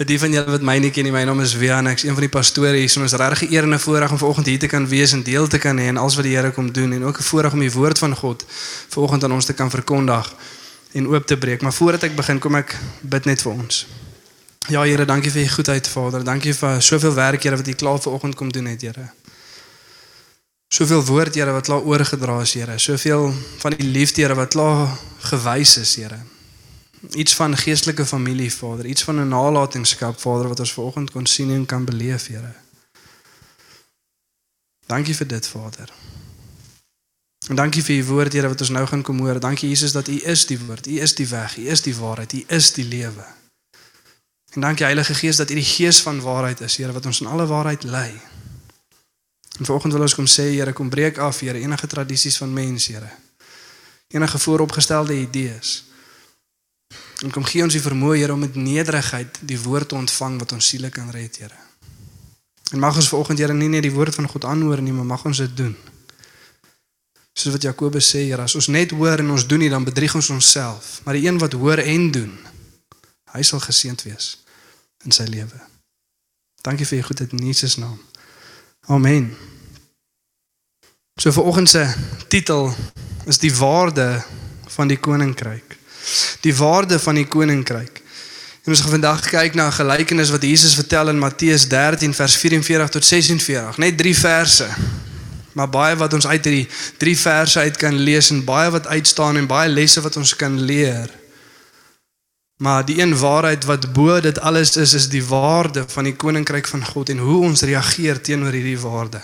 Vir die van julle wat my nie ken nie, my naam is Wian, ek's een van die pastore hier. Ons is regtig eer en 'n voorreg om vanoggend hier te kan wees en deel te kan hê aan alles wat die Here kom doen en ook 'n voorreg om die woord van God vanoggend aan ons te kan verkondig en oop te breek. Maar voordat ek begin, kom ek bid net vir ons. Ja Here, dankie vir u goedheid, Vader. Dankie vir soveel werk, Here, wat u klaar vanoggend kom doen het, Here. Soveel woord, Here, wat klaar oorgedra is, Here. Soveel van die liefde, Here, wat klaar gewys is, Here iets van geestelike familie Vader, iets van 'n nalatenskap Vader wat ons vanoggend kon sien en kan beleef, Here. Dankie vir dit, Vader. En dankie vir u woord, Here, wat ons nou gaan kom hoor. Dankie Jesus dat u is die woord, u is die weg, u is die waarheid, u is die lewe. En dankie Heilige Gees dat u die gees van waarheid is, Here, wat ons in alle waarheid lei. En vanoggend wil ons kom sê, Here, kom breek af, Here, enige tradisies van mense, Here. Enige vooropgestelde idees. En kom gee ons die vermoë Here om met nederigheid die woord te ontvang wat ons siele kan red, Here. En mag ons vanoggend Here nie net die woord van God aanhoor nie, maar mag ons dit doen. Soos wat Jakobus sê, Here, as ons net hoor en ons doen nie, dan bedrieg ons onsself. Maar die een wat hoor en doen, hy sal geseënd wees in sy lewe. Dankie vir u goedheid in Jesus naam. Amen. So vanoggend se titel is die waarde van die koninkryk die waarde van die koninkryk. En ons gaan vandag kyk na 'n gelykenis wat Jesus vertel in Matteus 13 vers 44 tot 46, net 3 verse. Maar baie wat ons uit hierdie 3 verse uit kan lees en baie wat uitstaan en baie lesse wat ons kan leer. Maar die een waarheid wat bo dit alles is is die waarde van die koninkryk van God en hoe ons reageer teenoor hierdie waarde.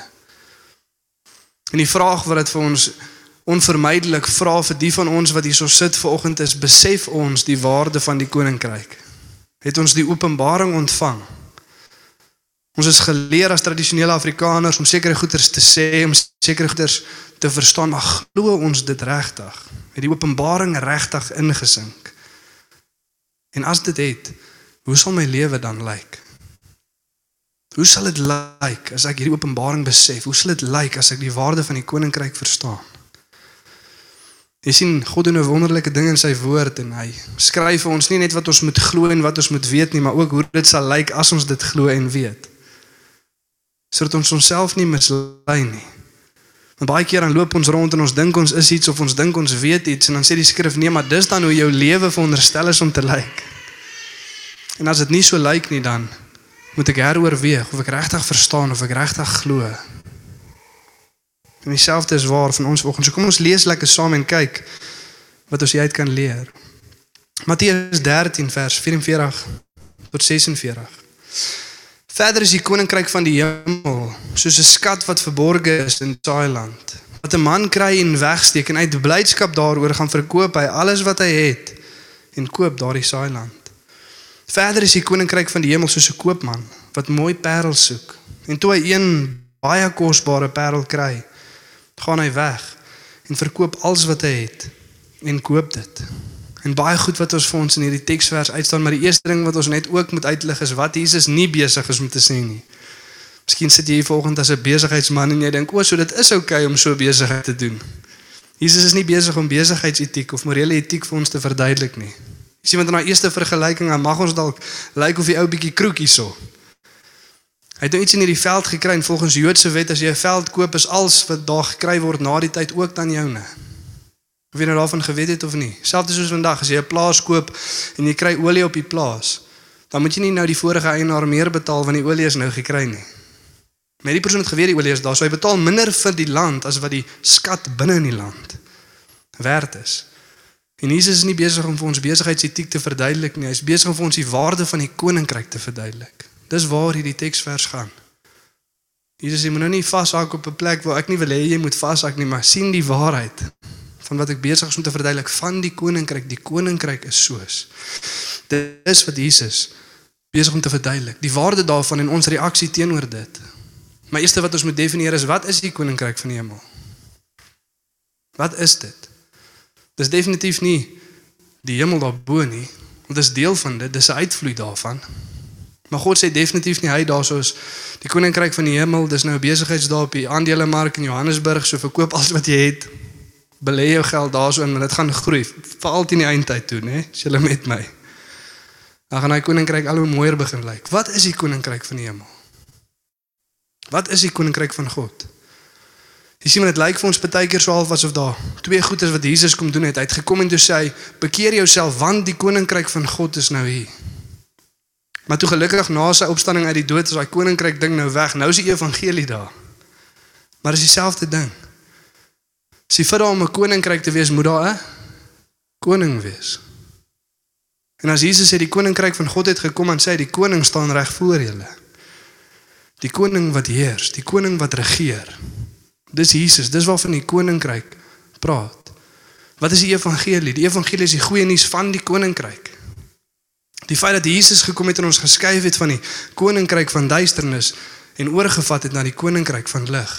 En die vraag wat dit vir ons onvermydelik vra vir die van ons wat hierso sit vanoggend is besef ons die waarde van die koninkryk. Het ons die openbaring ontvang? Ons is geleer as tradisionele Afrikaners om sekere goeders te sê, om sekere goeders te verstaan, maar glo ons dit regtig? Het die openbaring regtig ingesink? En as dit het, hoe sal my lewe dan lyk? Hoe sal dit lyk as ek hierdie openbaring besef? Hoe sal dit lyk as ek die waarde van die koninkryk verstaan? Jy sien God doen 'n wonderlike ding in sy woord en hy skryf vir ons nie net wat ons moet glo en wat ons moet weet nie, maar ook hoe dit sal lyk as ons dit glo en weet. Sodat ons onsself nie mislei nie. Want baie keer dan loop ons rond en ons dink ons is iets of ons dink ons weet iets en dan sê die skrif nee, maar dis dan hoe jou lewe veronderstel is om te lyk. En as dit nie so lyk nie dan moet ek heroorweeg of ek regtig verstaan of ek regtig glo. En dieselfde is waar van ons vanoggend. So kom ons lees lekker saam en kyk wat ons hieruit kan leer. Matteus 13 vers 44 tot 46. Verder is die koninkryk van die hemel soos 'n skat wat verborge is in saai land. Wat 'n man kry en wegsteek en uit blydskap daaroor gaan verkoop hy alles wat hy het en koop daardie saai land. Verder is die koninkryk van die hemel soos 'n koopman wat mooi parels soek. En toe hy een baie kosbare parel kry, gaan hy weg en verkoop alles wat hy het en koop dit. En baie goed wat ons vir ons in hierdie teksvers uitstaan, maar die eerste ding wat ons net ook moet uitlig is wat Jesus nie besig is om te sê nie. Miskien sit jy hier vanoggend as 'n besigheidsman en jy dink, "O, so dit is oukei okay om so besigheid te doen." Jesus is nie besig om besigheidsetiek of morele etiek vir ons te verduidelik nie. Jy sien met 'n eerste vergelyking, dan mag ons dalk lyk of die ou bietjie kroek hierso. Hy het nou iets in hierdie veld gekry en volgens Joodse wet as jy 'n veld koop is alles wat daar gekry word na die tyd ook dan joune. Of jy nou daarvan geweet het of nie. Selfs soos vandag as jy 'n plaas koop en jy kry olie op die plaas, dan moet jy nie nou die vorige eienaar meer betaal want die olie is nou gekry nie. Maar die persoon het geweet die olie is daar, so hy betaal minder vir die land as wat die skat binne in die land werd is. En Jesus is nie besig om vir ons besigheidsetiek te verduidelik nie. Hy is besig om vir ons die waarde van die koninkryk te verduidelik. Dis waar hierdie teksvers gaan. Jesus sê moet nou nie vashak op 'n plek waar ek nie wil hê jy moet vashak nie, maar sien die waarheid van wat ek besig is om te verduidelik van die koninkryk. Die koninkryk is soos. Dit is wat Jesus besig om te verduidelik. Die waarde daarvan en ons reaksie teenoor dit. Maar eerste wat ons moet definieer is wat is die koninkryk van die hemel? Wat is dit? Dis definitief nie die hemel daarbo nie, dit is deel van dit, dis 'n uitvloei daarvan. Maar God sê definitief nie hy daarsoos die koninkryk van die hemel, dis nou 'n besigheidsdae op die aandelemark in Johannesburg, so verkoop alles wat jy het. Belê jou geld daarso in, want dit gaan groei, veral teen die eindtyd toe, né? As jy met my. Dan gaan hy koninkryk al hoe mooier begin lyk. Wat is die koninkryk van die hemel? Wat is die koninkryk van God? Jy sien dit lyk vir ons baie keer so half asof daar twee goedes wat Jesus kom doen het. Hy het gekom en toe sê hy: "Bekeer jouself want die koninkryk van God is nou hier." Maar toe gelukkig na sy opstanding uit die dood is daai koninkryk ding nou weg. Nou is die evangelie daar. Maar dis dieselfde ding. As jy vir hom 'n koninkryk te wees, moet daar 'n koning wees. En as Jesus sê die koninkryk van God het gekom en sê die koning staan reg voor julle. Die koning wat heers, die koning wat regeer. Dis Jesus, dis waarvan die koninkryk praat. Wat is die evangelie? Die evangelie is die goeie nuus van die koninkryk. Die feit dat Jesus gekom het en ons geskuif het van die koninkryk van duisternis en oorgevat het na die koninkryk van lig.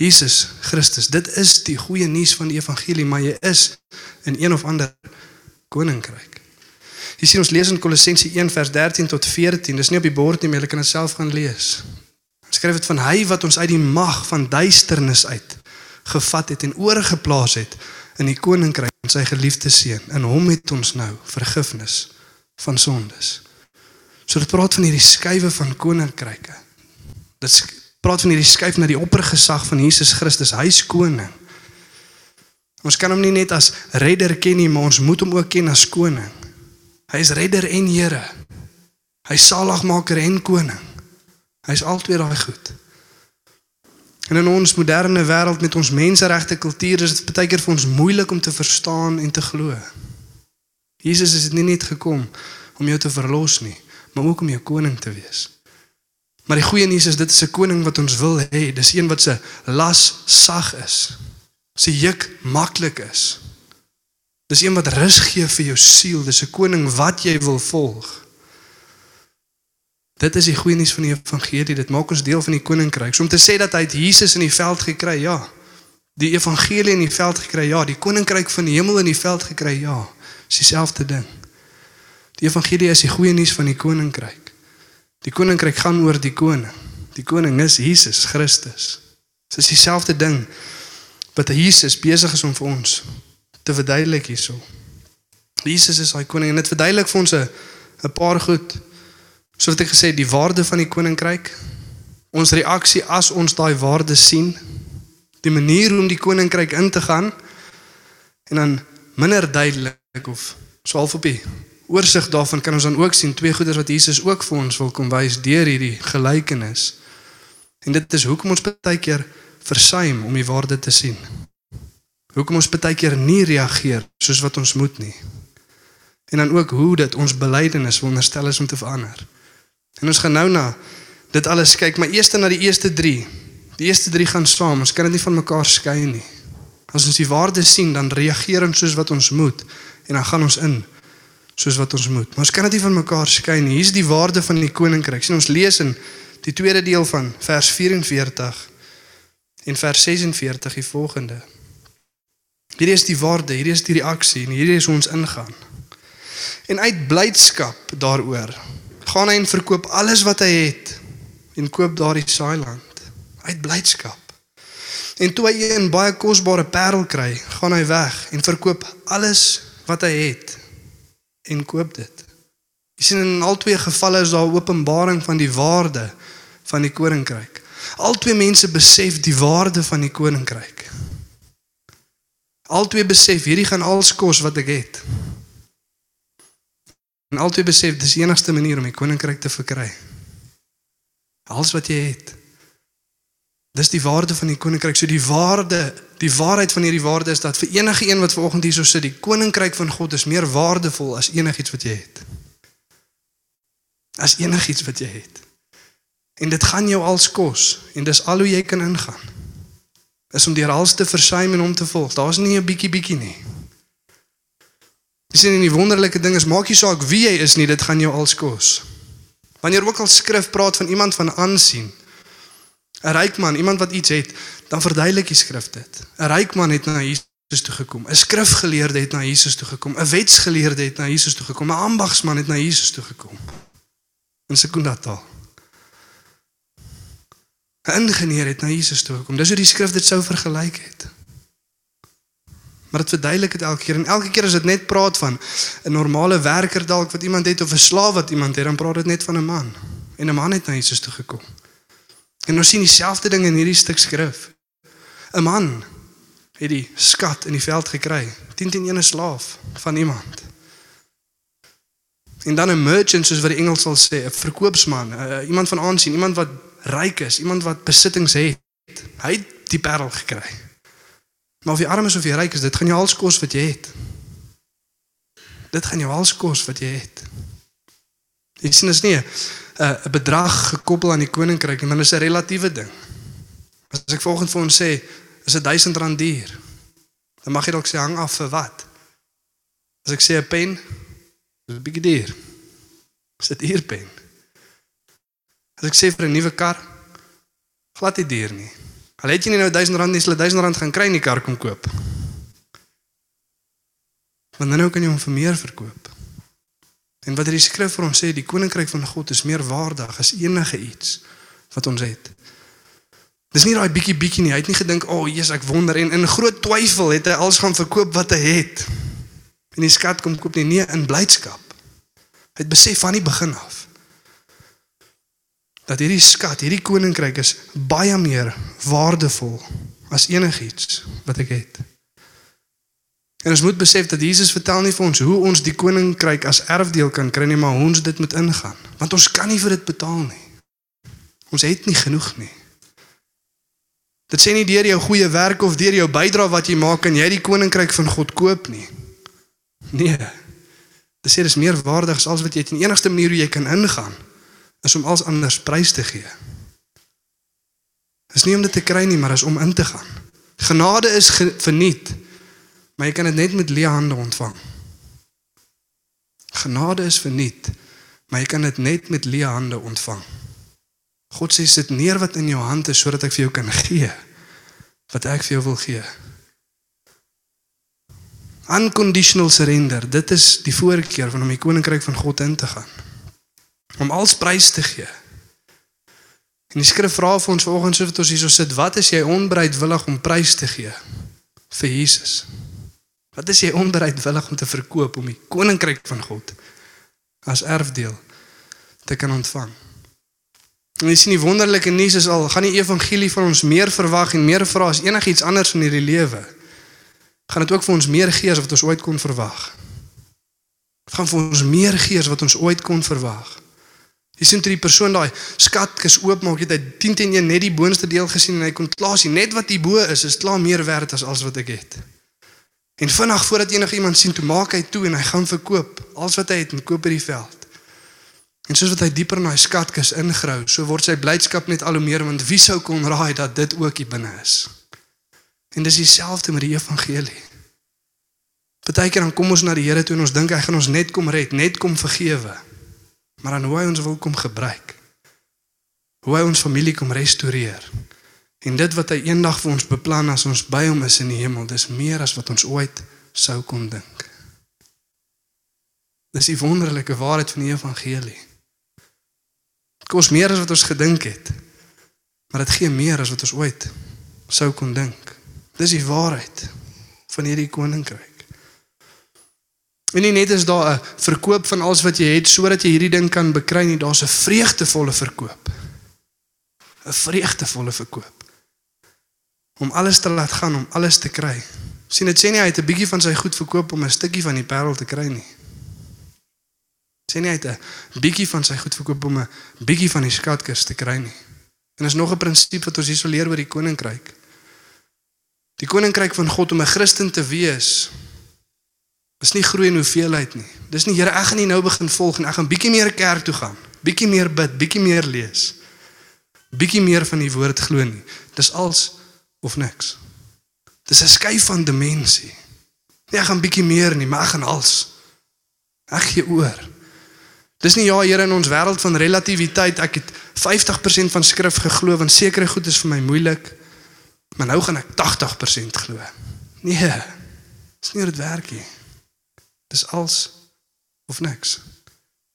Jesus Christus, dit is die goeie nuus van die evangelie, maar jy is in een of ander koninkryk. Jy sien ons lees in Kolossense 1 vers 13 tot 14. Dis nie op die bord nie, maar jy kan dit self gaan lees. Ons skryf dit van hy wat ons uit die mag van duisternis uit gevat het en oorgeplaas het in die koninkryk van sy geliefde seun. In hom het ons nou vergifnis van sondes. So dit praat van hierdie skuwe van koninkryke. Dit praat van hierdie skuif na die oppergesag van Jesus Christus, hy's koning. Ons kan hom nie net as redder ken nie, maar ons moet hom ook ken as koning. Hy is redder en Here. Hy saligmaker en koning. Hy's altyd daai goed. En in ons moderne wêreld met ons menseregte kultuur is dit baie keer vir ons moeilik om te verstaan en te glo. Jesus is nie net gekom om jou te verlos nie, maar ook om jou koning te wees. Maar die goeie nuus is dit is 'n koning wat ons wil hê. Dis een wat se las sag is. Sy juk maklik is. Dis een wat rus gee vir jou siel. Dis 'n koning wat jy wil volg. Dit is die goeie nuus van die evangelie. Dit maak ons deel van die koninkryk. So om te sê dat hy Jesus in die veld gekry, ja. Die evangelie in die veld gekry, ja. Die koninkryk van die hemel in die veld gekry, ja. Dis dieselfde ding. Die evangelie is die goeie nuus van die koninkryk. Die koninkryk gaan oor die koning. Die koning is Jesus Christus. Dit is dieselfde ding wat Jesus besig is om vir ons te verduidelik hierso. Jesus is daai koning en dit verduidelik vir ons 'n 'n paar goed. So wat ek gesê die waarde van die koninkryk, ons reaksie as ons daai waarde sien, die manier hoe om die koninkryk in te gaan en dan minder duidelik of so half op die oorsig daarvan kan ons dan ook sien twee goeders wat Jesus ook vir ons wil kom wys deur hierdie gelykenis. En dit is hoekom ons baie keer versuim om die waarde te sien. Hoekom ons baie keer nie reageer soos wat ons moet nie. En dan ook hoe dit ons belydenis wonderstel is om te verander. En ons gaan nou na dit alles kyk, maar eers na die eerste 3. Die eerste 3 gaan saam. Ons kan dit nie van mekaar skei nie. As ons die waarde sien, dan reageer ons soos wat ons moet en dan gaan ons in soos wat ons moet. Maar ons kan dit nie van mekaar skei nie. Hier's die waarde van die koninkryk. Sien ons lees in die tweede deel van vers 44 en vers 46 die volgende. Hierdie is die waarde, hierdie is die reaksie en hierdie is ons ingaan. En uit blydskap daaroor gaan hy en verkoop alles wat hy het en koop daardie saailand uit blydskap. En toe hy 'n baie kosbare parel kry, gaan hy weg en verkoop alles wat hy het en koop dit. Jy sien in al twee gevalle is daar openbaring van die waarde van die koninkryk. Al twee mense besef die waarde van die koninkryk. Al twee besef hierdie gaan alles kos wat ek het. En al twee besef dis die enigste manier om die koninkryk te verkry. Alles wat jy het. Dis die waarde van die koninkryk. So die waarde, die waarheid van hierdie waarde is dat vir enige een wat vanoggend hierso sit, die koninkryk van God is meer waardevol as enigiets wat jy het. As enigiets wat jy het. En dit gaan jou als kos en dis al hoe jy kan ingaan. Is om deur alles te versuim en om te volg. Daar's nie 'n bietjie bietjie nie. Dis nie die wonderlike ding is maak nie saak wie jy is nie, dit gaan jou als kos. Wanneer ook al skrif praat van iemand van aansien, 'n Ryk man, iemand wat iets het, dan verduidelik die skrif dit. 'n Ryk man het na Jesus toe gekom. 'n Skrifgeleerde het na Jesus toe gekom. 'n Wetsgeleerde het na Jesus toe gekom. 'n Ambagsman het na Jesus toe gekom. In sekondataal. 'n Ingenieur het na Jesus toe gekom. Dis hoe die skrif dit sou vergelyk het. Maar dit verduidelik dit elke keer en elke keer as dit net praat van 'n normale werker dalk wat iemand het of 'n slaaf wat iemand het, dan praat dit net van 'n man. En 'n man het na Jesus toe gekom. En ons sien dieselfde ding in hierdie stuk skrif. 'n Man het die skat in die veld gekry, 10 teen 1 slaaf van iemand. En dan 'n merchant soos wat die Engels sal sê, 'n verkoopsman, uh, iemand van aansien, iemand wat ryk is, iemand wat besittings het. Hy het die parel gekry. Maar of jy arm is of jy ryk is, dit gaan jou alles kos wat jy het. Dit gaan jou alles kos wat jy het. Dit sien is nie 'n 'n bedrag gekoppel aan die koninkryk maar dit is 'n relatiewe ding. As ek volgens vir ons sê, is dit 1000 rand duur. Dan mag jy dalk sê hang af vir wat? As ek sê 'n pen, is 'n bietjie duur. Is dit uurpen? As ek sê vir 'n nuwe kar, glad nie duur nie. Al het jy nie nou 1000 rand nie, sal jy 1000 rand gaan kry in die kar kom koop. Want dan nou kan jy hom vir meer verkoop. En wat die skrif vir ons sê, die koninkryk van God is meer waardig as enige iets wat ons het. Dis nie daai bietjie bietjie nie. Hy het nie gedink, "O, oh, Jesus, ek wonder." En in groot twyfel het hy alles gaan verkoop wat hy het. En die skat kom koop nie nee in blydskap. Hy het besef van die begin af dat hierdie skat, hierdie koninkryk is baie meer waardevol as enigiets wat ek het. En ons moet besef dat Jesus vertel nie vir ons hoe ons die koninkryk as erfdeel kan kry nie, maar hoe ons dit moet ingaan, want ons kan nie vir dit betaal nie. Ons het nie genoeg nie. Dit sê nie deur jou goeie werk of deur jou bydrae wat jy maak kan jy die koninkryk van God koop nie. Nee. Dit sê dis meer waardig as alles wat jy het. Die enigste manier hoe jy kan ingaan is om alles anders prys te gee. Dis nie om dit te kry nie, maar is om in te gaan. Genade is ge verniet, maar jy kan dit net met leë hande ontvang. Genade is verniet, maar jy kan dit net met leë hande ontvang. God sê sit neer wat in jou hand is sodat ek vir jou kan gee wat ek vir jou wil gee. Unconditional surrender, dit is die voorkeur van om die koninkryk van God in te gaan. Om alles prys te gee. En die skrif vra vir ons vanoggend soos ons hierso sit, wat is jy onbereidwillig om prys te gee vir Jesus? Wat is jy onbereidwillig om te verkoop om die koninkryk van God as erfdeel te kan ontvang? En jy sien die wonderlike nuus is al gaan die evangelie van ons meer verwag en meer vra as enigiets anders in hierdie lewe. Gaan dit ook vir ons meer gee as wat ons ooit kon verwag. Dit gaan vir ons meer gee as wat ons ooit kon verwag. Jy sien toe die persoon daai skatkis oopmaak, het hy 10 teen 1 net die boonste deel gesien en hy kon klaar sien net wat hier bo is, is klaar meer werd as alles wat ek het. En vinnig voordat enigiemand sien, toe maak hy toe en hy gaan verkoop alles wat hy het en koop by die veld. En soos wat hy dieper in daai skatkis ingrou, so word sy blydskap net al hoe meer want wie sou kon raai dat dit ook hier binne is. En dis dieselfde met die evangelie. Partykeer dan kom ons na die Here toe en ons dink hy gaan ons net kom red, net kom vergewe. Maar dan hoe hy ons wil kom gebruik. Hoe hy ons familie kom restoreer. En dit wat hy eendag vir ons beplan as ons by hom is in die hemel, dis meer as wat ons ooit sou kon dink. Dis die wonderlike waarheid van die evangelie kos meer as wat ons gedink het. Maar dit gee meer as wat ons ooit sou kon dink. Dis die waarheid van hierdie koninkryk. En nie net is daar 'n verkoop van alles wat jy het sodat jy hierdie ding kan bekry nie, daar's 'n vreugdevolle verkoop. 'n Vreugdevolle verkoop. Om alles te laat gaan om alles te kry. Sien dit sê nie hy het 'n bietjie van sy goed verkoop om 'n stukkie van die parel te kry nie sê nie hy het 'n bietjie van sy goed verkoop om 'n bietjie van die skatkis te kry nie. En is nog 'n prinsip wat ons hier sou leer oor die koninkryk. Die koninkryk van God om 'n Christen te wees is nie groei in hoeveelheid nie. Dis nie Here ek gaan nie nou begin volg en ek gaan bietjie meer kerk toe gaan, bietjie meer bid, bietjie meer lees. Bietjie meer van die woord glo nie. Dis als of niks. Dis 'n skuif van dimensie. Nee, ek gaan bietjie meer nie, maar ek gaan als. Ek gee oor. Dis nie ja Here in ons wêreld van relativiteit ek het 50% van skrif geglo want sekere goed is vir my moeilik. Maar nou gaan ek 80% glo. Nee. Dis nie hoe dit werk nie. Dis als of niks.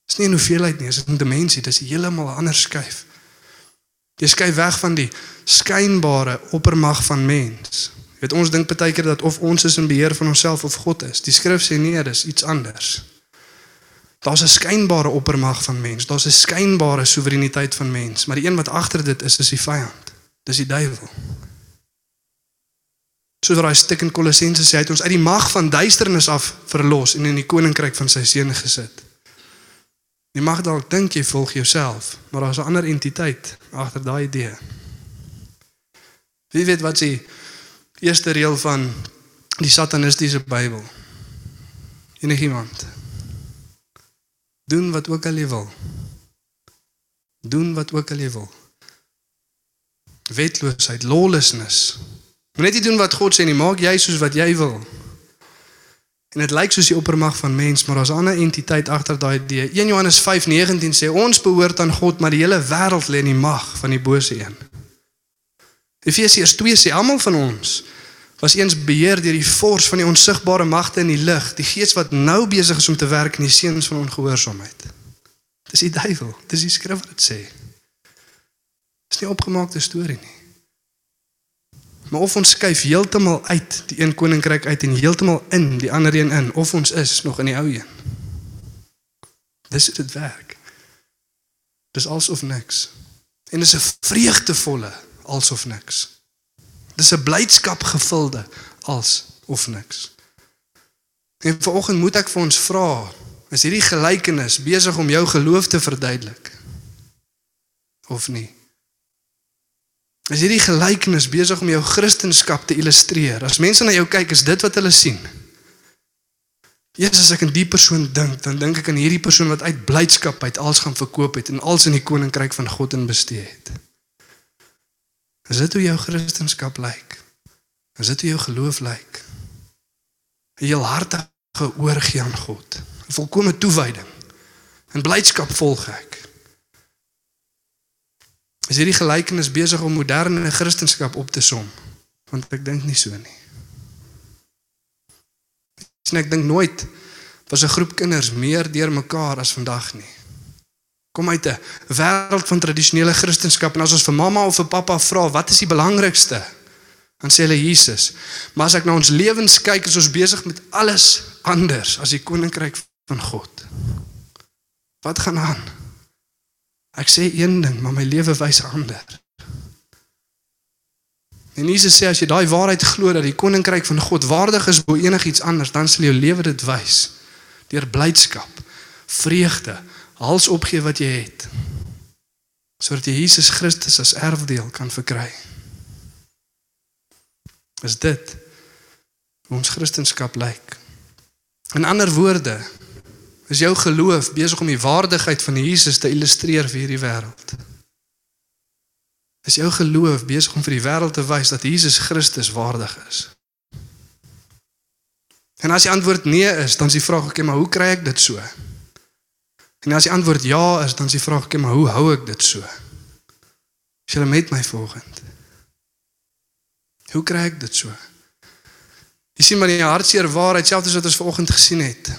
Dis nie 'n hoeveelheid nie, dis 'n dimensie, dis heeltemal 'n ander skuif. Jy skuif weg van die skynbare oppermag van mens. Jy weet ons dink baie keer dat of ons is in beheer van onsself of God is. Die skrif sê nee, dis iets anders. Daar's 'n skynbare oppermag van mens. Daar's 'n skynbare soewereiniteit van mens, maar die een wat agter dit is, is die vyand. Dis die duiwel. Soos daai stuk in Kolossense sê, hy het ons uit die mag van duisternis af verlos en in die koninkryk van sy seun gesit. Jy mag dalk dink jy volg jouself, maar daar's 'n ander entiteit agter daai idee. Wie weet wat die eerste reël van die satanistiese Bybel? Enigiemand? Doen wat ook al jy wil. Doen wat ook al jy wil. Wetloosheid, lawlessness. Moet net nie doen wat God sê nie, maak jy soos wat jy wil. En dit lyk soos die oppermag van mens, maar daar's 'n ander entiteit agter daai idee. 1 Johannes 5:19 sê ons behoort aan God, maar die hele wêreld lê in die mag van die bose een. Efesiërs 2 sê almal van ons was eens beheer deur die vors van die onsigbare magte in die lig, die gees wat nou besig is om te werk in die seuns van ongehoorsaamheid. Dis die duiwel, dis die skrif wat dit sê. Dis nie opgemaakte storie nie. Maar of ons skuif heeltemal uit die een koninkryk uit en heeltemal in die ander een in, of ons is nog in die ou een. Dis dit werk. Dis alsof niks. En dis 'n vreugdevolle alsof niks. Dis 'n blydskap gevulde alsof niks. En vanoggend moet ek vir ons vra, is hierdie gelykenis besig om jou geloof te verduidelik? Of nie? Is hierdie gelykenis besig om jou kristendom te illustreer? As mense na jou kyk, is dit wat hulle sien. Jesus as ek aan die persoon dink, dan dink ek aan hierdie persoon wat uit blydskap uit alles gaan verkoop het en alles in die koninkryk van God inbestee het. Is dit hoe jou kristendom lyk? Is dit hoe jou geloof lyk? 'n Heel hartige oorgee aan God, 'n volkomme toewyding. In blydskap volg ek. Is hierdie gelykenis besig om moderne kristendom op te som? Want ek dink nie so nie. Sien ek dink nooit was 'n groep kinders meer deurmekaar as vandag nie. Kom uit 'n wêreld van tradisionele kristendom en as ons vir mamma of vir pappa vra wat is die belangrikste? Dan sê hulle Jesus. Maar as ek na ons lewens kyk, is ons besig met alles anders as die koninkryk van God. Wat gaan aan? Ek sê een ding, maar my lewe wys ander. En Jesus sê as jy daai waarheid glo dat die koninkryk van God waardig is bo enigiets anders, dan sal jou lewe dit wys deur blydskap, vreugde, alles opgee wat jy het sodat jy Jesus Christus as erfdeel kan verkry. Is dit hoe ons kristendom lyk? In ander woorde, is jou geloof besig om die waardigheid van Jesus te illustreer vir hierdie wêreld? Is jou geloof besig om vir die wêreld te wys dat Jesus Christus waardig is? En as die antwoord nee is, dan is die vraag ek, maar hoe kry ek dit so? En as die antwoord ja is, dan is die vraag ek, maar hoe hou ek dit so? Is jy met my volgend? Hoe kry ek dit so? Jy sien maar die hartseer waarheid selfs wat ons vanoggend gesien het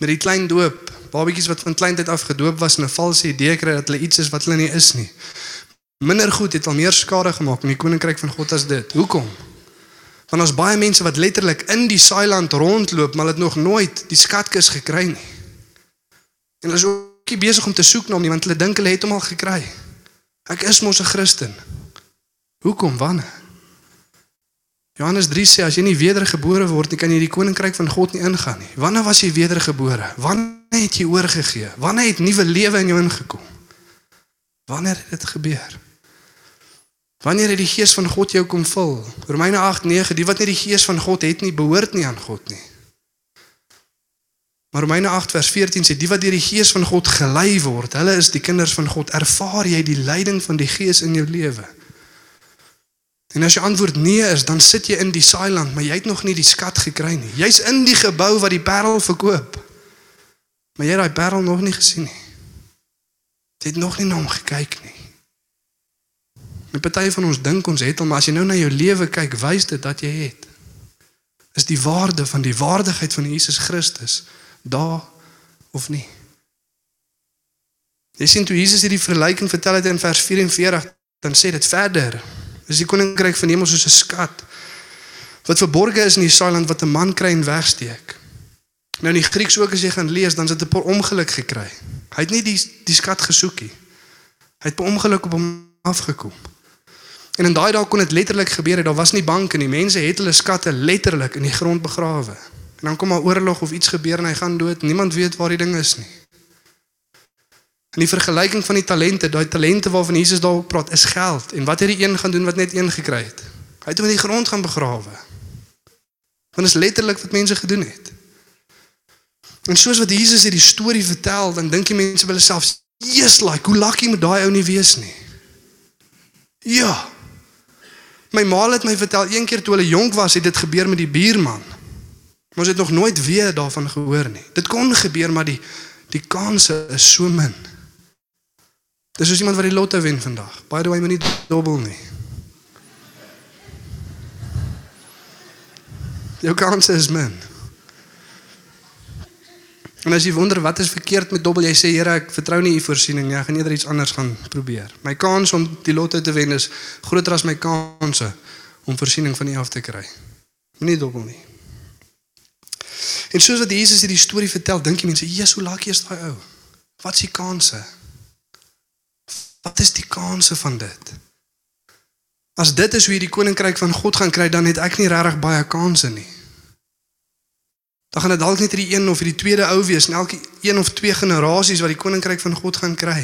met die klein doop, babatjies wat van kleintyd af gedoop was en 'n valse idee kry dat hulle iets is wat hulle nie is nie. Minder goed het al meer skade gemaak in die koninkryk van God as dit. Hoekom? Want ons baie mense wat letterlik in die saailand rondloop, maar het nog nooit die skatkis gekry nie. En hulle is ook nie besig om te soek na hom nie want hulle dink hulle het hom al gekry. Ek is mos 'n Christen. Hoekom wanneer? Johannes 3 sê as jy nie wedergebore word nie, kan jy die koninkryk van God nie ingaan nie. Wanneer was jy wedergebore? Wanneer het jy oorgegee? Wanneer het nuwe lewe in jou ingekom? Wanneer het dit gebeur? Wanneer het die gees van God jou kom vul? Romeine 8:9 Die wat nie die gees van God het nie, behoort nie aan God nie. Maar Romeine 8 vers 14 sê die wat deur die gees van God gelei word, hulle is die kinders van God. Ervaar jy die leiding van die gees in jou lewe? En as jy antwoord nee is, dan sit jy in die saailand, maar jy het nog nie die skat gekry nie. Jy's in die gebou wat die parel verkoop. Maar jy het daai parel nog nie gesien nie. Jy het nog nie na hom gekyk nie. En party van ons dink ons het hom, maar as jy nou na jou lewe kyk, wys dit dat jy het. Is die waarde van die waardigheid van Jesus Christus daar of nie? Jy sien toe Jesus hierdie vergelyking vertel het in vers 44, dan sê dit verder. Is die koninkryk van hemel soos 'n skat wat verborge is in die saailand wat 'n man kry en wegsteek. Nou in die Grieks ook as jy gaan lees, dan sit 'n per ongeluk gekry. Hy het nie die die skat gesoek nie. Hy het per ongeluk op hom afgekom. En in daai dae kon dit letterlik gebeur het. Daar was nie banke nie. Mense het hulle skatte letterlik in die grond begrawe. En dan kom maar oorlog of iets gebeur en hy gaan dood. Niemand weet waar die ding is nie. In die vergelyking van die talente, daai talente waarvan Jesus daarop praat, is geld. En wat het die een gaan doen wat net een gekry het? Hy het hom in die grond gaan begrawe. Want dit is letterlik wat mense gedoen het. En soos wat Jesus hierdie storie vertel, dan dink die mense by hulle self, "Jesus, like, hoe lucky moet daai ou nie wees nie." Ja. My ma het my vertel een keer toe hulle jonk was, het dit gebeur met die buurman. Ons het nog nooit weer daarvan gehoor nie. Dit kon gebeur, maar die die kanse is so min. Dis soos iemand wat die lotto wen vandag. By the way, moenie dobbel nie. Jou kanse is min. En as jy wonder wat is verkeerd met dobbel, jy sê Here, ek vertrou nie u voorsiening nie. Ek gaan eerder iets anders gaan probeer. My kans om die lotto te wen is groter as my kanse om voorsiening van u af te kry. Moenie dobbel nie. En soos wat Jesus hierdie storie vertel, dink die mense, "Jesus, hoe lucky is daai ou? Wat is die kanse?" Wat is die kanse van dit? As dit is hoe jy die koninkryk van God gaan kry, dan het ek nie regtig baie kanse nie. Dan gaan dit dalk net hierdie een of hierdie tweede ou wees, en elke een of twee generasies wat die koninkryk van God gaan kry.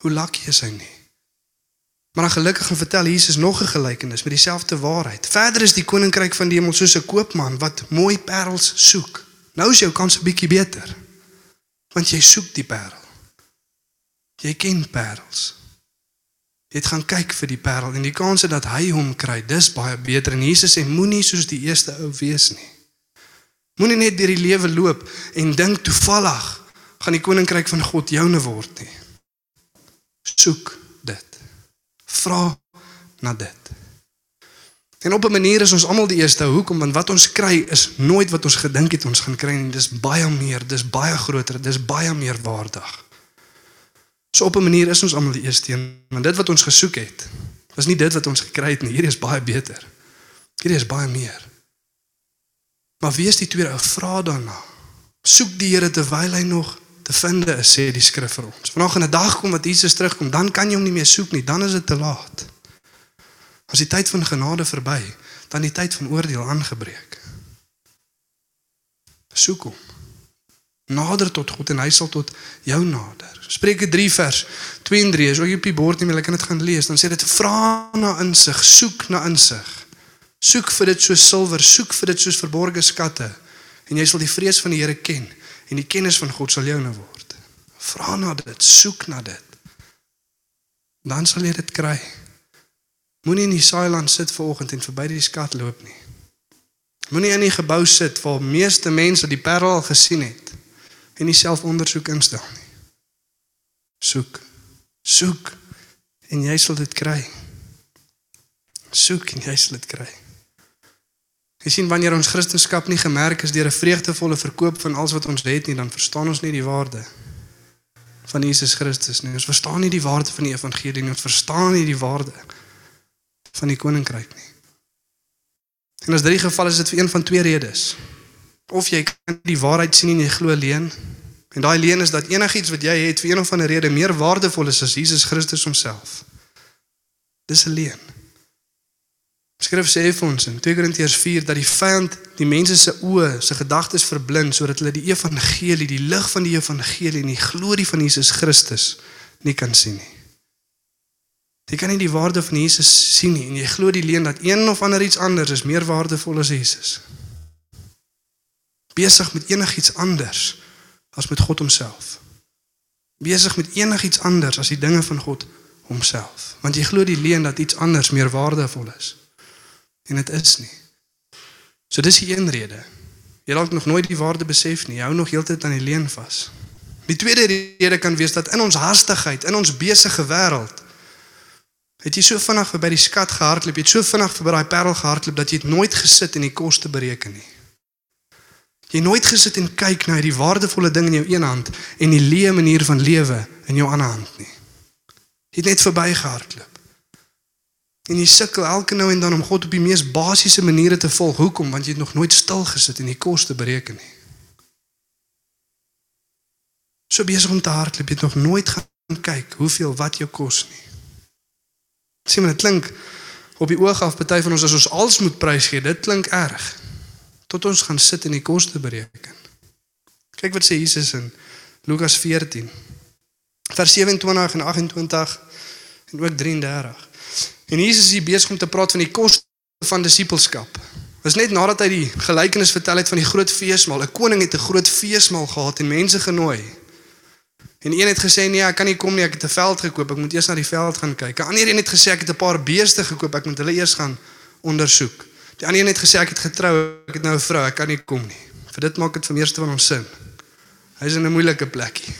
Hoe lucky is hy nie? Maar dan gelukkig gaan vertel Jesus nog 'n gelykenis met dieselfde waarheid. Verder is die koninkryk van die hemel soos 'n koopman wat mooi parels soek. Nou is jou kans 'n bietjie beter. Want jy soek die parel. Jy ken parels. Jy het gaan kyk vir die parel en die kans dat hy hom kry, dis baie beter. En Jesus sê moenie soos die eerste ou wees nie. Moenie net deur die lewe loop en dink toevallig gaan die koninkryk van God joune word nie. Soek dit. Vra na dit. En op 'n manier is ons almal die eerste hoekom want wat ons kry is nooit wat ons gedink het ons gaan kry nie. Dis baie meer, dis baie groter, dis baie meer waardig. So op 'n manier is ons almal die eerste een, want dit wat ons gesoek het, was nie dit wat ons gekry het nie. Hierdie is baie beter. Hierdie is baie meer. Maar wie is die tweede? Vra daarna. Soek die Here terwyl hy nog te vind is, sê die skrif vir ons. Vanaand gaan 'n dag kom wat Jesus terugkom, dan kan jy hom nie meer soek nie, dan is dit te laat. As die tyd van genade verby, dan die tyd van oordeel aangebreek. Soek hom. Nader tot God en hy sal tot jou nader. Spreuke 3 vers 2 en 3 is ook op die bord nie, maar ek kan dit gaan lees. Dan sê dit vra na insig, soek na insig. Soek vir dit soos silwer, soek vir dit soos verborgde skatte en jy sal die vrees van die Here ken en die kennis van God sal joune word. Vra na dit, soek na dit. Dan sal jy dit kry. Moenie in die saailand sit vanoggend en verby die skat loop nie. Moenie in die gebou sit waar meeste mense die parel gesien het en nie self ondersoek instel nie. Soek. Soek en jy sal dit kry. Soek en jy sal dit kry. Jy sien wanneer ons Christendom nie gemerk is deur 'n vreugdevolle verkoop van alles wat ons het nie, dan verstaan ons nie die waarde van Jesus Christus nie. Ons verstaan nie die waarde van die evangelie nie. Ons verstaan nie die waarde van die koninkryk nie. En as dit die geval is dit vir een van twee redes. Of jy kan die waarheid sien en jy glo leuen, en daai leuen is dat enigiets wat jy het vir een of ander rede meer waardevol is as Jesus Christus homself. Dis 'n leuen. Skrif sê vir ons in 2 Korintiërs 4 dat die vyand die mense se oë, se gedagtes verblind sodat hulle die evangelie, die lig van die evangelie en die glorie van Jesus Christus nie kan sien nie. Jy kan nie die waarde van Jesus sien nie en jy glo die leuen dat een of ander iets anders is meer waardevol as Jesus. Besig met enigiets anders as met God homself. Besig met enigiets anders as die dinge van God homself, want jy glo die leuen dat iets anders meer waardevol is. En dit is nie. So dis die een rede. Jy dalk nog nooit die waarde besef nie. Jy hou nog heeltyd aan die leen vas. Die tweede rede kan wees dat in ons hastigheid, in ons besige wêreld, het jy so vinnig verby die skat gehardloop, jy het so vinnig verby daai parel gehardloop dat jy het nooit gesit en die koste bereken nie. Jy nooit gesit en kyk na hierdie waardevolle ding in jou een hand en die leë manier van lewe in jou ander hand nie. Jy het net verbygehardloop. En jy sukkel elke nou en dan om God op die mees basiese maniere te volg. Hoekom? Want jy het nog nooit stil gesit en die koste bereken nie. So besig om te hardloop, jy het nog nooit gaan kyk hoeveel wat jou kos nie. Sien maar dit klink op die oog af party van ons as ons alles moet prys gee, dit klink erg. Tot ons gaan sit en die koste bereken. Kyk wat sê Jesus in Lukas 14 vers 27 en 28 en ook 33. En Jesus is hier besig om te praat van die koste van disippelskap. Dit is net nadat hy die gelykenis vertel het van die groot feesmaal. 'n Koning het 'n groot feesmaal gehad en mense genooi. En een het gesê nee, ek kan nie kom nie, ek het 'n veld gekoop, ek moet eers na die veld gaan kyk. 'n Ander een het gesê ek het 'n paar beeste gekoop, ek moet hulle eers gaan ondersoek. Die ander een het gesê ek het getrou, ek het nou 'n vrou, ek kan nie kom nie. Vir dit maak dit vir meeste van ons sin. Hy's in 'n moeilike plekkie.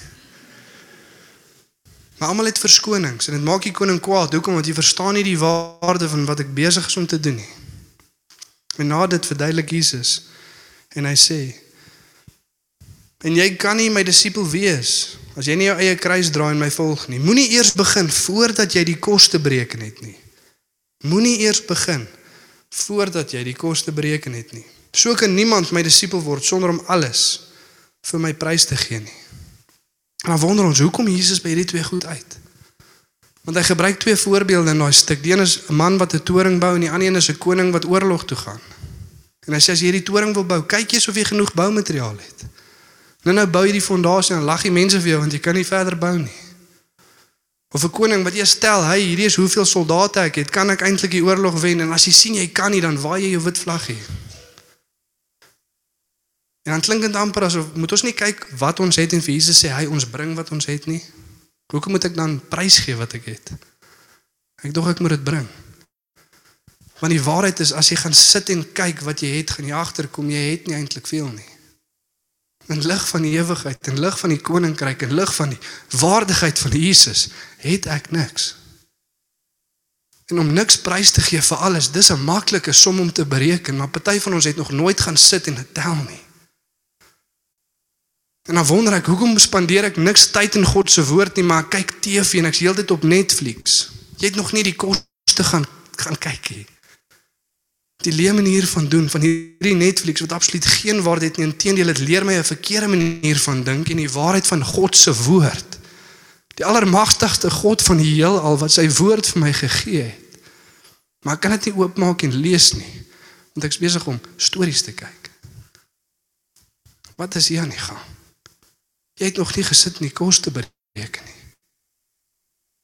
Maar almal het verskonings en dit maak die koning kwaad. Hoekom? Want jy verstaan nie die waarde van wat ek besig is om te doen nie. En na dit verduidelik Jesus en hy sê: "En jy kan nie my disipel wees As jy nie jou eie kruis dra en my volg nie, moenie eers begin voordat jy die koste bereken het nie. Moenie eers begin voordat jy die koste bereken het nie. So kan niemand my disipel word sonder om alles vir my prys te gee nie. En dan wonder ons hoekom Jesus by hierdie twee goed uit. Want hy gebruik twee voorbeelde in daai stuk. Die een is 'n man wat 'n toring bou en die ander een is 'n koning wat oorlog toe gaan. En hy sê as jy hierdie toring wil bou, kyk eers of jy genoeg boumateriaal het. Nou nou bou jy die fondasie en lag die mense vir jou want jy kan nie verder bou nie. Of 'n koning wat eers stel, "Hey, hierdie is hoeveel soldate ek het, kan ek eintlik die oorlog wen?" En as jy sien jy kan nie, dan waai jy jou wit vlaggie. En dan klink dit amper asof moet ons nie kyk wat ons het en vir Jesus sê hy ons bring wat ons het nie. Hoekom moet ek dan prys gee wat ek het? Ek dog ek moet dit bring. Want die waarheid is as jy gaan sit en kyk wat jy het, gaan jy agterkom jy het nie eintlik veel nie in lig van die ewigheid, in lig van die koninkryk, in lig van die waardigheid van Jesus, het ek niks. En om niks prys te gee vir alles, dis 'n maklike som om te bereken, maar party van ons het nog nooit gaan sit en tel nie. En dan wonder ek, hoekom spandeer ek niks tyd in God se woord nie, maar kyk TV en ek's heeltyd op Netflix. Jy het nog nie die koste gaan gaan kyk nie die leë manier van doen van hierdie Netflix wat absoluut geen waarde het nie. Inteendeel dit leer my 'n verkeerde manier van dink en die waarheid van God se woord. Die allermagtigste God van die heelal wat sy woord vir my gegee het. Maar ek kan dit nie oopmaak en lees nie want ek is besig om stories te kyk. Wat is hier aan die gang? Jy het nog nie gesit en die koste bereken nie.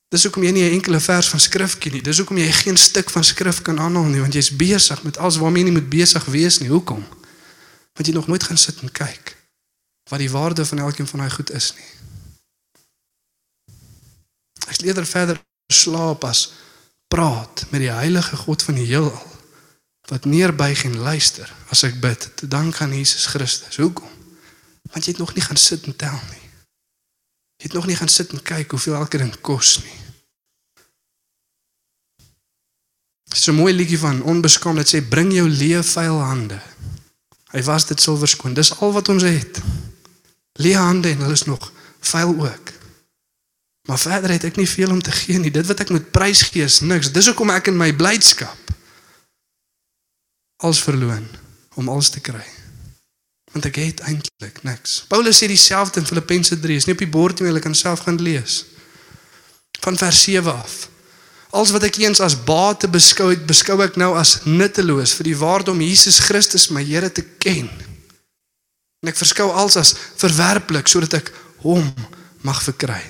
Dis hoekom jy nie 'n enkele vers van skrif ken nie. Dis hoekom jy geen stuk van skrif kan aanhaal nie, want jy's besig met alles waarmee jy nie moet besig wees nie. Hoekom? Want jy nog nooit gaan sit en kyk wat die waarde van elkeen van daai goed is nie. Ek leer verder slaap as praat met die heilige God van die heelal wat neerbuig en luister as ek bid te dank aan Jesus Christus. Hoekom? Want jy het nog nie gaan sit en tel nie. Jy het nog nie gaan sit en kyk hoeveel elke ding kos nie. Dit is 'n mooi liedjie van onbeskaamd wat sê bring jou leë vuil hande. Hy was dit silwer skoon. Dis al wat ons het. Leë hande en hulle is nog vuil ook. Maar verder het ek nie veel om te gee nie. Dit wat ek moet prys gee is niks. Dis hoekom ek in my blydskap als verloon om alles te kry want ek het eintlik niks. Paulus sê dieselfde in Filippense 3, is nie op die bord nie, jy kan self gaan lees. Van vers 7 af. Alles wat ek eens as bate beskou het, beskou ek nou as nutteloos vir die waarde om Jesus Christus my Here te ken. En ek verskou alles as verwerplik sodat ek hom mag verkry.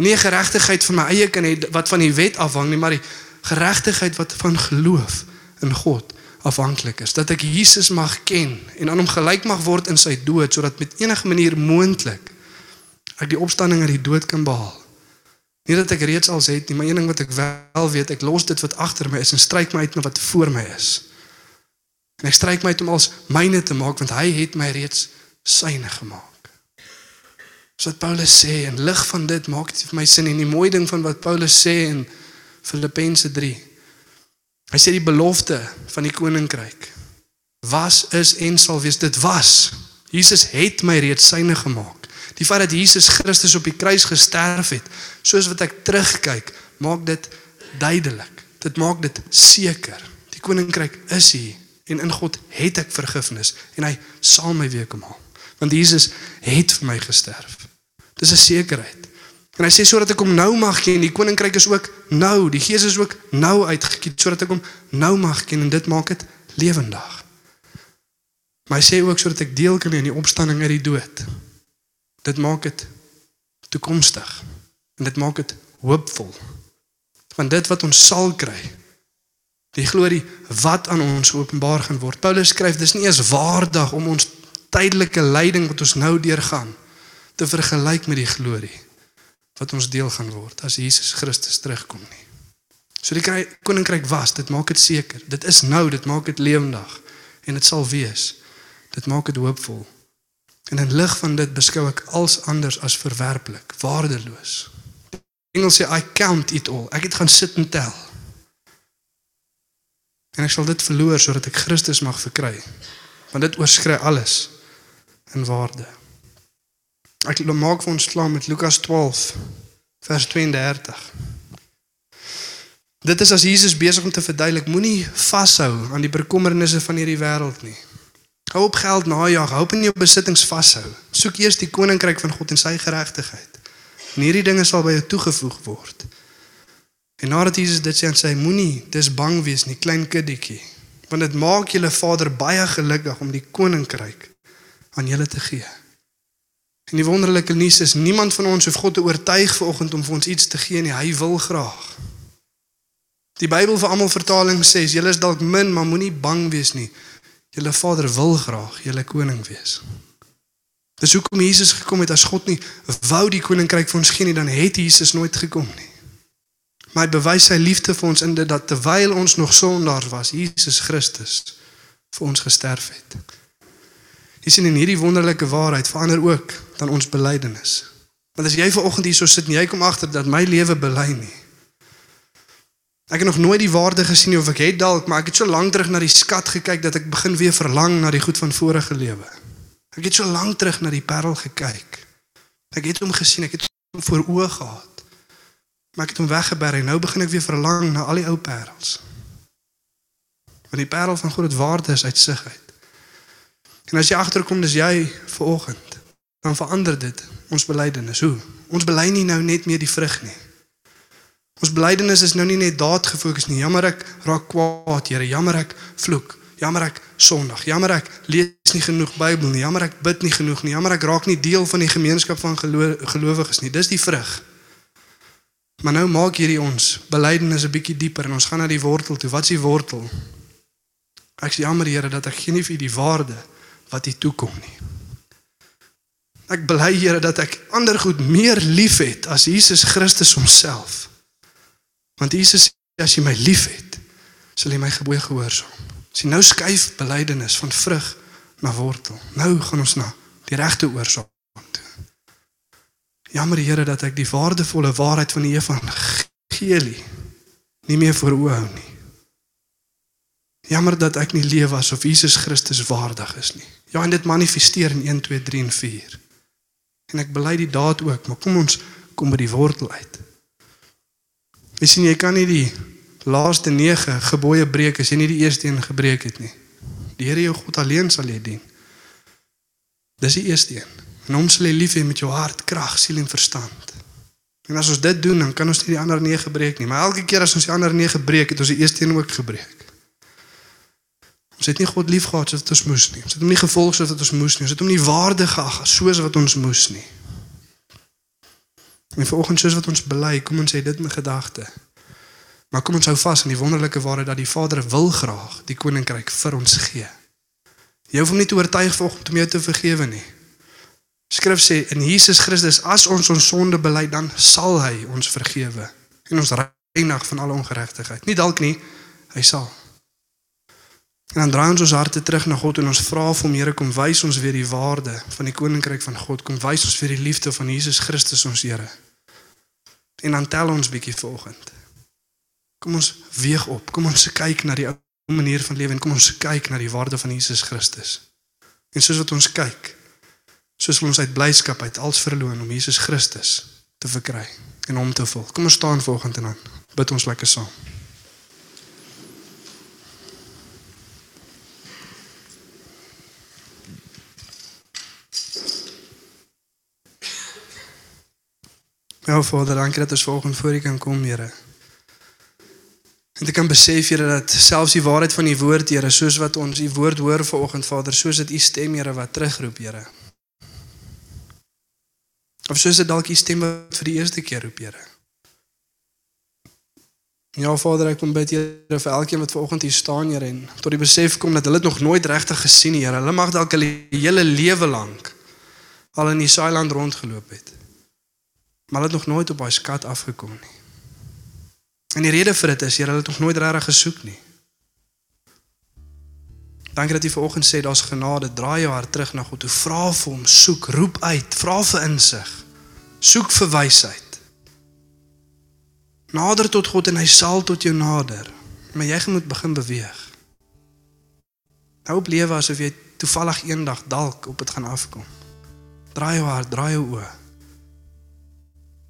En nie geregtigheid van my eie kan hê wat van die wet afhang nie, maar die geregtigheid wat van geloof in God afhanklik is dat ek Jesus mag ken en aan hom gelyk mag word in sy dood sodat met enige manier moontlik ek die opstanding uit die dood kan behaal. Nie dat ek reeds al het nie, maar een ding wat ek wel weet, ek los dit wat agter my is en stryk my uit na wat voor my is. En ek stryk my uit om als myne te maak want hy het my reeds syne gemaak. So wat Paulus sê en lig van dit maak dit vir my sin en die mooi ding van wat Paulus sê in Filippense 3. Hy sê die belofte van die koninkryk was is en sal wees dit was. Jesus het my reeds syne gemaak. Die feit dat Jesus Christus op die kruis gesterf het, soos wat ek terugkyk, maak dit duidelik. Dit maak dit seker. Die koninkryk is hier en in God het ek vergifnis en hy sal my weer kom haal. Want Jesus het vir my gesterf. Dis 'n sekerheid. En hy sê sodat ek hom nou mag ken, die koninkryk is ook nou, die Gees is ook nou uitgekiet sodat ek hom nou mag ken en dit maak dit lewendig. Maar hy sê ook sodat ek deel kan hê aan die opstanding uit die dood. Dit maak dit toekomstig. En dit maak dit hoopvol. Want dit wat ons sal kry, die glorie wat aan ons openbaar gaan word. Paulus skryf dis nie eers waardig om ons tydelike lyding wat ons nou deurgaan te vergelyk met die glorie wat ons deel gaan word as Jesus Christus terugkom nie. So die koninkryk was, dit maak dit seker. Dit is nou, dit maak dit lewendig en dit sal wees. Dit maak dit hoopvol. En in lig van dit beskou ek als anders as verwerplik, waardeloos. Engels sê I count it all. Ek het gaan sit en tel. En ek sal dit verloor sodat ek Christus mag verkry. Want dit oorskry alles in waarde. Ek wil maak vir ons klaar met Lukas 12 vers 32. Dit is as Jesus besig om te verduidelik, moenie vashou aan die bekommernisse van hierdie wêreld nie. Hou op geld najag, hou op in jou besittings vashou. Soek eers die koninkryk van God en sy geregtigheid. En hierdie dinge sal by jou toegevoeg word. En nadat Jesus dit sê, sê hy moenie dis bang wees nie, klein kindertjie, want dit maak julle Vader baie gelukkig om die koninkryk aan julle te gee. En die wonderlike nuus is niemand van ons hoef God te oortuig vanoggend om vir ons iets te gee nie, hy wil graag. Die Bybel vir almal vertaling sê julle is dalk min, maar moenie bang wees nie. Julle Vader wil graag julle koning wees. Dis hoekom Jesus gekom het as God nie wou die koninkryk vir ons gee nie, dan het Jesus nooit gekom nie. Maar hy bewys sy liefde vir ons in dit dat terwyl ons nog sondaars was, Jesus Christus vir ons gesterf het. Jy sien in hierdie wonderlike waarheid verander ook dan ons belydenis. Want as jy ver oggend hier so sit en jy kom agter dat my lewe bely nie. Ek het nog nooit die waarde gesien of ek het dalk, maar ek het so lank terug na die skat gekyk dat ek begin weer verlang na die goed van vorige lewe. Ek het so lank terug na die parel gekyk. Ek het hom gesien, ek het hom voor oë gehad. Maar ek het hom weggeberg en nou begin ek weer verlang na al die ou parels. Want die parel van God het waarde is uitsigheid. En as jy agterkom dis jy ver oggend, dan verander dit ons belydenis. Hoe? Ons bely nie nou net meer die vrug nie. Ons belydenis is nou nie net daad gefokus nie. Jammer ek raak kwaad, Here. Jammer ek vloek. Jammer ek sondig. Jammer ek lees nie genoeg Bybel nie. Jammer ek bid nie genoeg nie. Jammer ek raak nie deel van die gemeenskap van gelowiges nie. Dis die vrug. Maar nou maak hierdie ons belydenis 'n bietjie dieper en ons gaan na die wortel toe. Wat is die wortel? Ek sê jammer Here dat ek geen vir die waarde wat U toekom nie. Ek bely Here dat ek ander goed meer liefhet as Jesus Christus homself. Want Jesus sê as jy my liefhet, sal jy my gebooie gehoorsaam. Sien nou skuif belydenis van vrug na wortel. Nou gaan ons na die regte oorsaak toe. Jammer Here dat ek die waardevolle waarheid van die evangelie nie meer voor oë hou nie. Jammer dat ek nie leef asof Jesus Christus waardig is nie. Ja, en dit manifesteer in 1 2 3 en 4. En ek bely die daad ook, maar kom ons kom by die wortel uit. Jy sien jy kan nie die laaste 9 gebooie breek as jy nie die eerste een gebreek het nie. Die Here jou God alleen sal jy dien. Dis die eerste een. En hom sal jy lief hê met jou hart, krag, siel en verstand. En as ons dit doen, dan kan ons nie die ander 9 breek nie. Maar elke keer as ons die ander 9 breek, het ons die eerste een ook gebreek. Ons het nie God lief gehad soos wat ons moes nie. Ons het hom nie gevolg soos wat ons moes nie. Ons het hom nie waardig geag soos wat ons moes nie. En vanoggend soos wat ons bely, kom ons sê dit met gedagte. Maar kom ons hou vas aan die wonderlike waarheid dat die Vader wil graag die koninkryk vir ons gee. Jy hoef hom nie te oortuig vanoggend om jou te vergewe nie. Skrif sê in Jesus Christus as ons ons sonde bely dan sal hy ons vergewe en ons reinig van alle ongeregtigheid. Nie dalk nie, hy sal. En dan draai ons ons harte terug na God en ons vra vir hom Here kom wys ons weer die waarde van die koninkryk van God. Kom wys ons weer die liefde van Jesus Christus ons Here. En dan tel ons bietjie volgende. Kom ons weeg op. Kom ons kyk na die ou manier van lewe en kom ons kyk na die waarde van Jesus Christus. En soos wat ons kyk, soos ons uit blyskap uit als verloon om Jesus Christus te verkry en hom te volg. Kom ons staan volgende en dan bid ons lekker saam. Ja, Vader, dankie dat ons volgende voor U kan kom, Here. En ek kan besef, Here, dat selfs die waarheid van U woord, Here, soos wat ons U woord hoor vanoggend, Vader, soos dit U stem, Here, wat terugroep, Here. Of soos dit dalk U stem wat vir die eerste keer roep, Here. Ja, Vader, ek kom bid, Here, vir elkeen wat vanoggend hier staan, Here, en tot die besef kom dat hulle dit nog nooit regtig gesien het, Here. Hulle mag dalk hulle hele lewe lank al in die saailand rondgeloop het maar hulle het nog nooit op daai skat afgekom nie. En die rede vir dit is, Here, hulle het nog nooit regtig gesoek nie. Dankie dat jy vanoggend sê daar's genade, draai jou hart terug na God, toe vra vir hom, soek, roep uit, vra vir insig. Soek vir wysheid. Nader tot God en hy sal tot jou nader. Maar jy moet begin beweeg. Hou op lewe asof jy toevallig eendag dalk op dit gaan afkom. Draai jou hart, draai jou oë.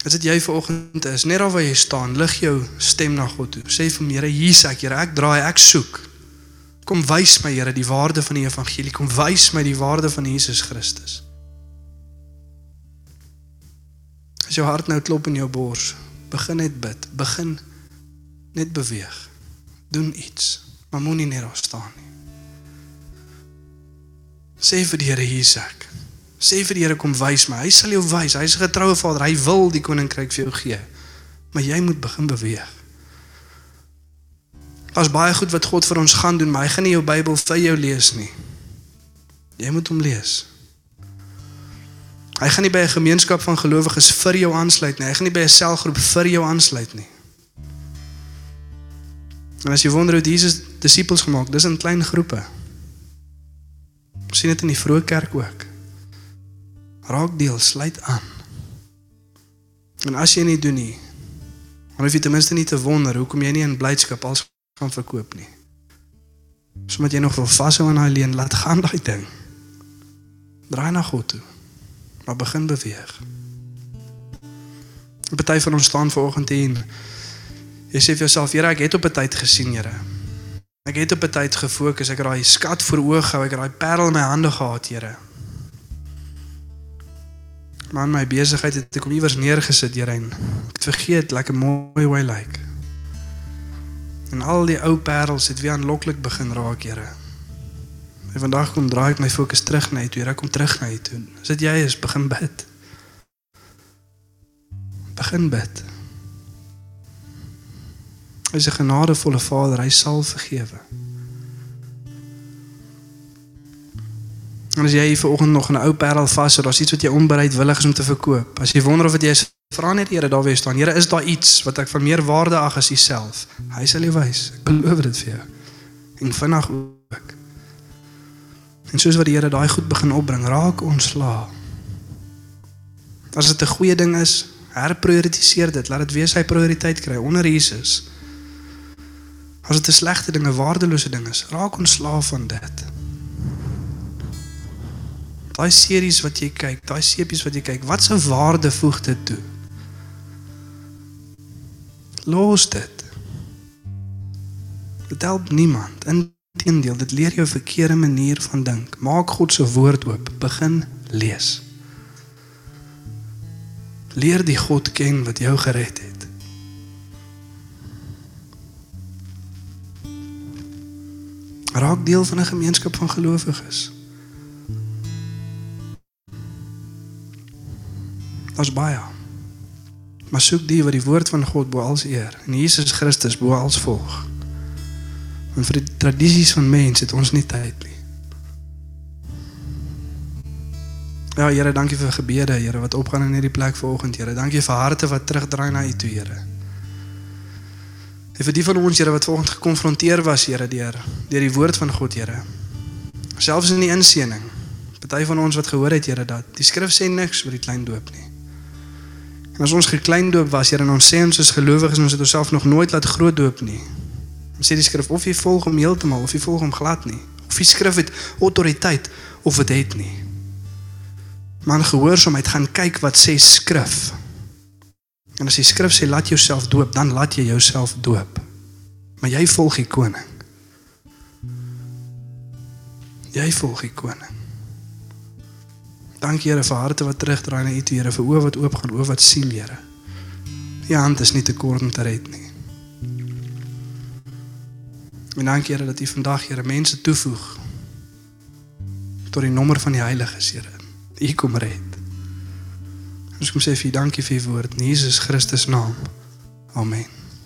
As dit jy vanoggend is, net daar waar jy staan, lig jou stem na God toe. Sê vir hom, Here, hier's ek, Here, ek draai, ek soek. Kom wys my, Here, die waarde van die evangelie. Kom wys my die waarde van Jesus Christus. As jou hart nou klop in jou bors, begin net bid, begin net beweeg. Doen iets, maar moenie net daar staan nie. Sê vir die Here, hier's ek. Sê vir die Here kom wys my. Hy sal jou wys. Hy's 'n getroue Vader. Hy wil die koninkryk vir jou gee. Maar jy moet begin beweeg. Daar's baie goed wat God vir ons gaan doen, maar hy gaan nie jou Bybel vir jou lees nie. Jy moet hom lees. Hy gaan nie by 'n gemeenskap van gelowiges vir jou aansluit nie. Hy gaan nie by 'n selgroep vir jou aansluit nie. En as jy wonder hoe Jesus disippels gemaak, dis in klein groepe. Ons sien dit in die vroeë kerk ook raak deel, sluit aan. En as jy nie doen nie, dan hoef jy ten minste nie te wonder hoekom jy nie in blydskap als gaan verkoop nie. Sommige jy nog wil vashou aan daai leen, laat gaan daai ding. Draai na God toe. Maar begin beweeg. 'n Party van ons staan vanoggend hier. Jy sê vir jouself, Here, ek het op 'n tyd gesien, Here. Ek het op 'n tyd gefokus, ek het daai skat voor oë gehou, ek het daai parel in my hande gehad, Here. Maar in my besigheid het ek hom iewers neergesit deur en ek het vergeet lekker mooi hoe hy lyk. En al die ou parels het weer aanloklik begin raak, Here. En vandag kom draai ek my fokus terug na U, Here, kom terug na U toe. As dit jy is, begin bid. Begin bid. Hy is 'n genadevolle Vader, hy sal vergewe. En as jy vir oggend nog 'n ou parel vas het, daar's iets wat jy onbereidwillig is om te verkoop. As jy wonder of dit jy is, vra net Here daar weer staan. Here, is daar iets wat ek van meer waarde ag as Uself? Hy sal jou wys. Ek beloof dit vir jou. En vinnig ook. En soos wat die Here daai goed begin opbring, raak ontslaa. As dit 'n goeie ding is, herprioritiseer dit. Laat dit wees hy prioriteit kry onder Jesus. As dit 'n slegte ding, 'n waardelose ding is, raak ontslaa van dit. Daai series wat jy kyk, daai seepies wat jy kyk, wat se waarde voeg dit toe? Los dit. Dit help niemand. Inteendeel, dit leer jou 'n verkeerde manier van dink. Maak God se woord oop, begin lees. Leer die God ken wat jou gered het. Raak deel van 'n gemeenskap van gelowiges. Daar's baie. Maar soek die wat die woord van God bo als eer en Jesus Christus bo als volg. En vir die tradisies van mense het ons nie tyd nie. Ja, Here, dankie vir gebede, Here, wat opgaan in hierdie plek vanoggend, Here. Dankie vir harte wat terugdraai na U toe, Here. En vir die van ons Here wat vanoggend gekonfronteer was Here deur deur die woord van God Here. Selfs in die inseëning. Party van ons wat gehoor het Here dat die skrif sê niks oor die klein doop nie. En as ons geklein doop was Here en ons sê ons is gelowiges en ons het onsself nog nooit laat groot doop nie. Dan sê die skrif of jy volg hom heeltemal of jy volg hom glad nie. Of die skrif het autoriteit of dit het nie. Man gehoorsaamheid gaan kyk wat sê skrif. En as die skrif sê laat jouself doop, dan laat jy jouself doop. Maar jy volg die koning. Jy volg die koning. Dankie Here vir harte wat terugdraai na U toe, Here, vir oë wat oop gaan, oë wat sien, Here. U hand is nie te kort om te red nie. En dankie Here dat U vandag Here mense toevoeg tot die nommer van die heiliges, Here. U kom red. Ons kom sê vir U dankie vir U woord in Jesus Christus naam. Amen.